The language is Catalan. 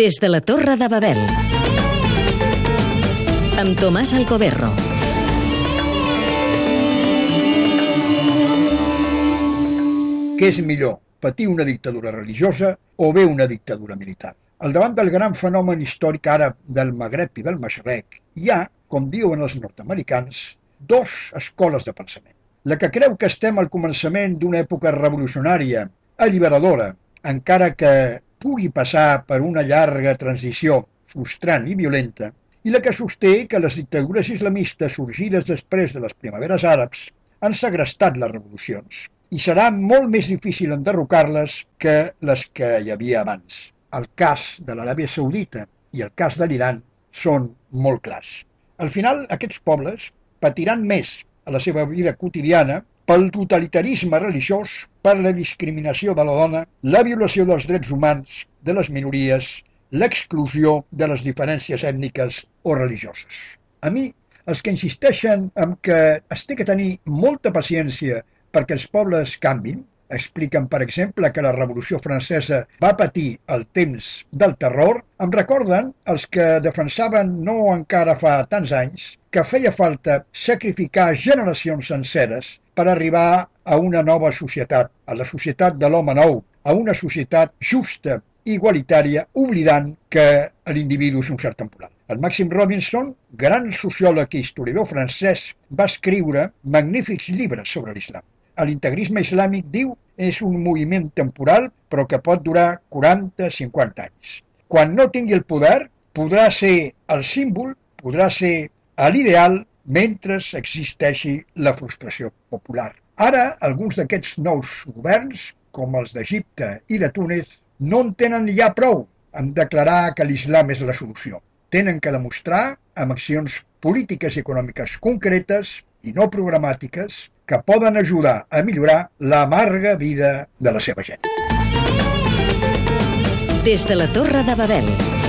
Des de la Torre de Babel. Amb Tomàs Alcoberro. Què és millor, patir una dictadura religiosa o bé una dictadura militar? Al davant del gran fenomen històric àrab del Magreb i del Masrec, hi ha, com diuen els nord-americans, dos escoles de pensament. La que creu que estem al començament d'una època revolucionària, alliberadora, encara que pugui passar per una llarga transició frustrant i violenta, i la que sosté que les dictadures islamistes sorgides després de les primaveres àrabs han segrestat les revolucions i serà molt més difícil enderrocar-les que les que hi havia abans. El cas de l'Aràbia Saudita i el cas de l'Iran són molt clars. Al final, aquests pobles patiran més a la seva vida quotidiana pel totalitarisme religiós, per la discriminació de la dona, la violació dels drets humans, de les minories, l'exclusió de les diferències ètniques o religioses. A mi, els que insisteixen en que es té que tenir molta paciència perquè els pobles canvin, expliquen, per exemple, que la Revolució Francesa va patir el temps del terror, em recorden els que defensaven no encara fa tants anys que feia falta sacrificar generacions senceres per arribar a una nova societat, a la societat de l'home nou, a una societat justa, igualitària, oblidant que l'individu és un cert temporal. El Màxim Robinson, gran sociòleg i historiador francès, va escriure magnífics llibres sobre l'islam l'integrisme islàmic, diu, és un moviment temporal però que pot durar 40-50 anys. Quan no tingui el poder, podrà ser el símbol, podrà ser l'ideal mentre existeixi la frustració popular. Ara, alguns d'aquests nous governs, com els d'Egipte i de Túnez, no en tenen ja prou en declarar que l'islam és la solució. Tenen que demostrar, amb accions polítiques i econòmiques concretes i no programàtiques, que poden ajudar a millorar l'amarga vida de la seva gent. Des de la Torre de Babel.